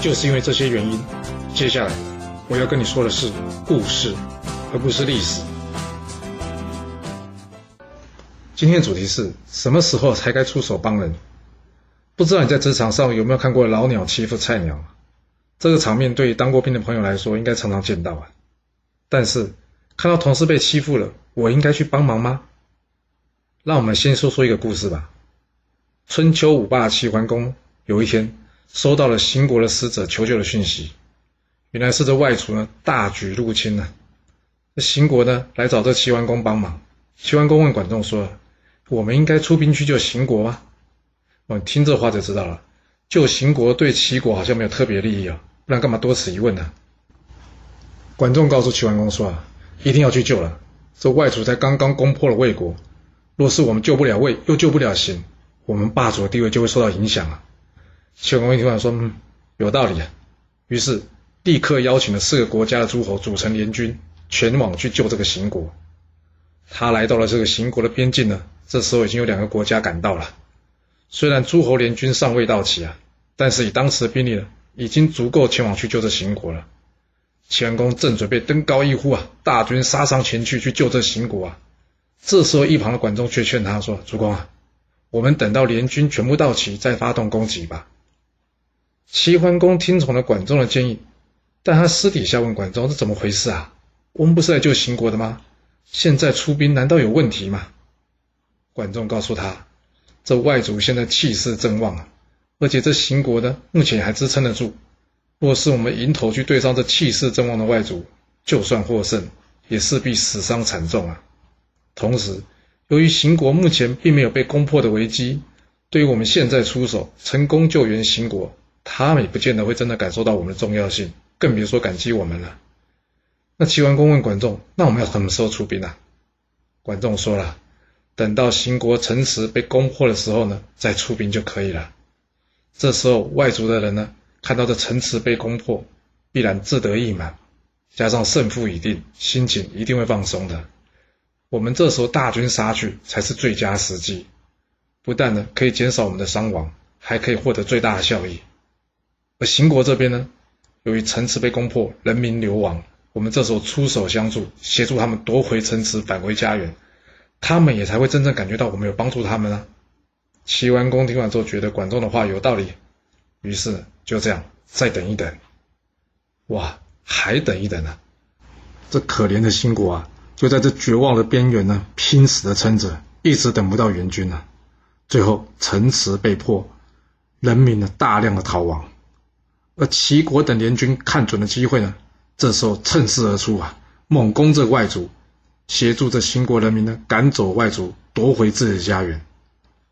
就是因为这些原因，接下来我要跟你说的是故事，而不是历史。今天的主题是什么时候才该出手帮人？不知道你在职场上有没有看过老鸟欺负菜鸟？这个场面对当过兵的朋友来说，应该常常见到啊。但是看到同事被欺负了，我应该去帮忙吗？让我们先说说一个故事吧。春秋五霸齐桓公有一天。收到了秦国的使者求救的讯息，原来是这外族呢大举入侵了。那秦国呢来找这齐桓公帮忙。齐桓公问管仲说：“我们应该出兵去救秦国吗？”哦，听这话就知道了，救秦国对齐国好像没有特别利益啊，不然干嘛多此一问呢？管仲告诉齐桓公说：“啊，一定要去救了。这外族才刚刚攻破了魏国，若是我们救不了魏，又救不了秦，我们霸主的地位就会受到影响啊。”齐桓公一听完说：“嗯，有道理啊。”于是立刻邀请了四个国家的诸侯组成联军，前往去救这个秦国。他来到了这个秦国的边境呢，这时候已经有两个国家赶到了。虽然诸侯联军尚未到齐啊，但是以当时的兵力呢，已经足够前往去救这秦国了。齐桓公正准备登高一呼啊，大军杀上前去去救这秦国啊。这时候一旁的管仲却劝他说：“主公啊，我们等到联军全部到齐再发动攻击吧。”齐桓公听从了管仲的建议，但他私底下问管仲：“这怎么回事啊？我们不是来救秦国的吗？现在出兵难道有问题吗？”管仲告诉他：“这外族现在气势正旺啊，而且这秦国呢，目前还支撑得住。若是我们迎头去对上这气势正旺的外族，就算获胜，也势必死伤惨重啊。同时，由于秦国目前并没有被攻破的危机，对于我们现在出手成功救援秦国。”他们也不见得会真的感受到我们的重要性，更别说感激我们了。那齐桓公问管仲：“那我们要什么时候出兵啊？”管仲说了：“等到秦国城池被攻破的时候呢，再出兵就可以了。这时候外族的人呢，看到这城池被攻破，必然志得意满，加上胜负已定，心情一定会放松的。我们这时候大军杀去，才是最佳时机。不但呢可以减少我们的伤亡，还可以获得最大的效益。”而秦国这边呢，由于城池被攻破，人民流亡，我们这时候出手相助，协助他们夺回城池，返回家园，他们也才会真正感觉到我们有帮助他们啊。齐桓公听完之后，觉得管仲的话有道理，于是就这样再等一等。哇，还等一等啊！这可怜的秦国啊，就在这绝望的边缘呢，拼死的撑着，一直等不到援军啊。最后城池被破，人民呢大量的逃亡。而齐国等联军看准了机会呢，这时候趁势而出啊，猛攻这外族，协助这秦国人民呢赶走外族，夺回自己的家园。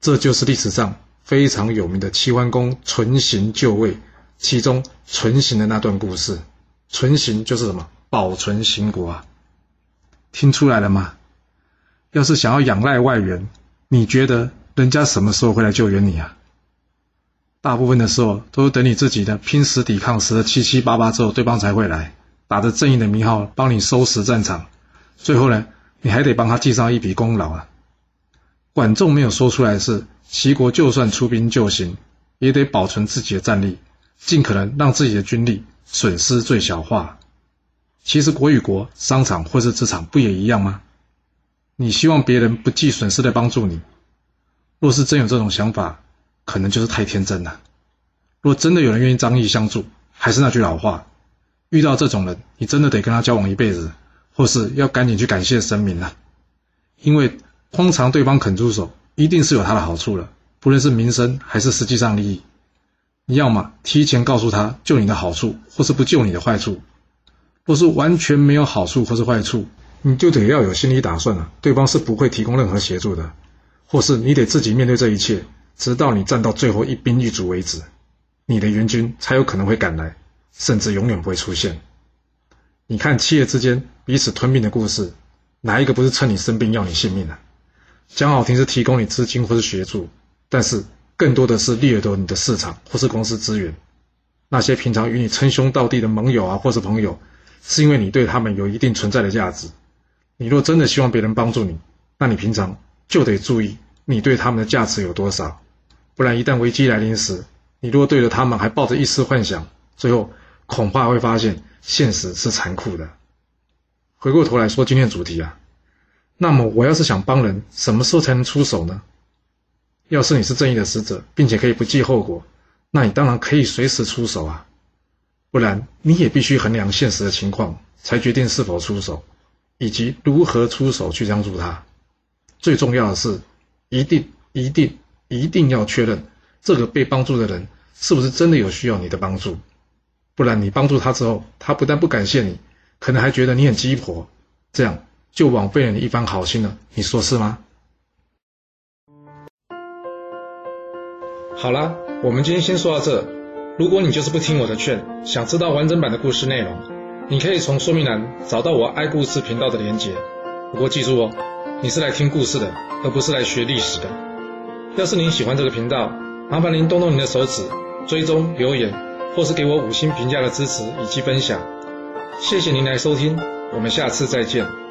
这就是历史上非常有名的齐桓公存行就位，其中存行的那段故事。存行就是什么？保存秦国啊！听出来了吗？要是想要仰赖外援，你觉得人家什么时候会来救援你啊？大部分的时候，都是等你自己的拼死抵抗，死的七七八八之后，对方才会来，打着正义的名号帮你收拾战场。最后呢，你还得帮他记上一笔功劳啊。管仲没有说出来是，齐国就算出兵救行，也得保存自己的战力，尽可能让自己的军力损失最小化。其实国与国、商场或是职场不也一样吗？你希望别人不计损失的帮助你，若是真有这种想法。可能就是太天真了。若真的有人愿意张义相助，还是那句老话，遇到这种人，你真的得跟他交往一辈子，或是要赶紧去感谢神明了。因为通常对方肯出手，一定是有他的好处了，不论是民生还是实际上利益。你要么提前告诉他救你的好处，或是不救你的坏处。若是完全没有好处或是坏处，你就得要有心理打算了，对方是不会提供任何协助的，或是你得自己面对这一切。直到你战到最后一兵一卒为止，你的援军才有可能会赶来，甚至永远不会出现。你看企业之间彼此吞并的故事，哪一个不是趁你生病要你性命啊？讲好听是提供你资金或是协助，但是更多的是掠夺你的市场或是公司资源。那些平常与你称兄道弟的盟友啊，或是朋友，是因为你对他们有一定存在的价值。你若真的希望别人帮助你，那你平常就得注意你对他们的价值有多少，不然一旦危机来临时，你若对着他们还抱着一丝幻想，最后恐怕会发现现实是残酷的。回过头来说今天主题啊，那么我要是想帮人，什么时候才能出手呢？要是你是正义的使者，并且可以不计后果。那你当然可以随时出手啊，不然你也必须衡量现实的情况，才决定是否出手，以及如何出手去帮助他。最重要的是，一定、一定、一定要确认这个被帮助的人是不是真的有需要你的帮助，不然你帮助他之后，他不但不感谢你，可能还觉得你很鸡婆，这样就枉费了你一番好心了。你说是吗？好啦。我们今天先说到这。如果你就是不听我的劝，想知道完整版的故事内容，你可以从说明栏找到我爱故事频道的连结。不过记住哦，你是来听故事的，而不是来学历史的。要是您喜欢这个频道，麻烦您动动您的手指，追踪、留言，或是给我五星评价的支持以及分享。谢谢您来收听，我们下次再见。